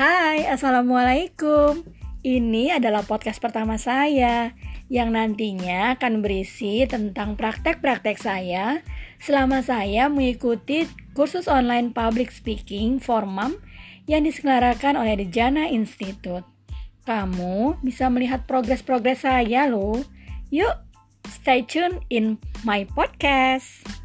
Hai, Assalamualaikum. Ini adalah podcast pertama saya Yang nantinya akan berisi tentang praktek-praktek saya Selama saya mengikuti kursus online public speaking for mom Yang diselenggarakan oleh The Jana Institute. Kamu bisa melihat progres-progres saya loh. Yuk, stay tune in my podcast.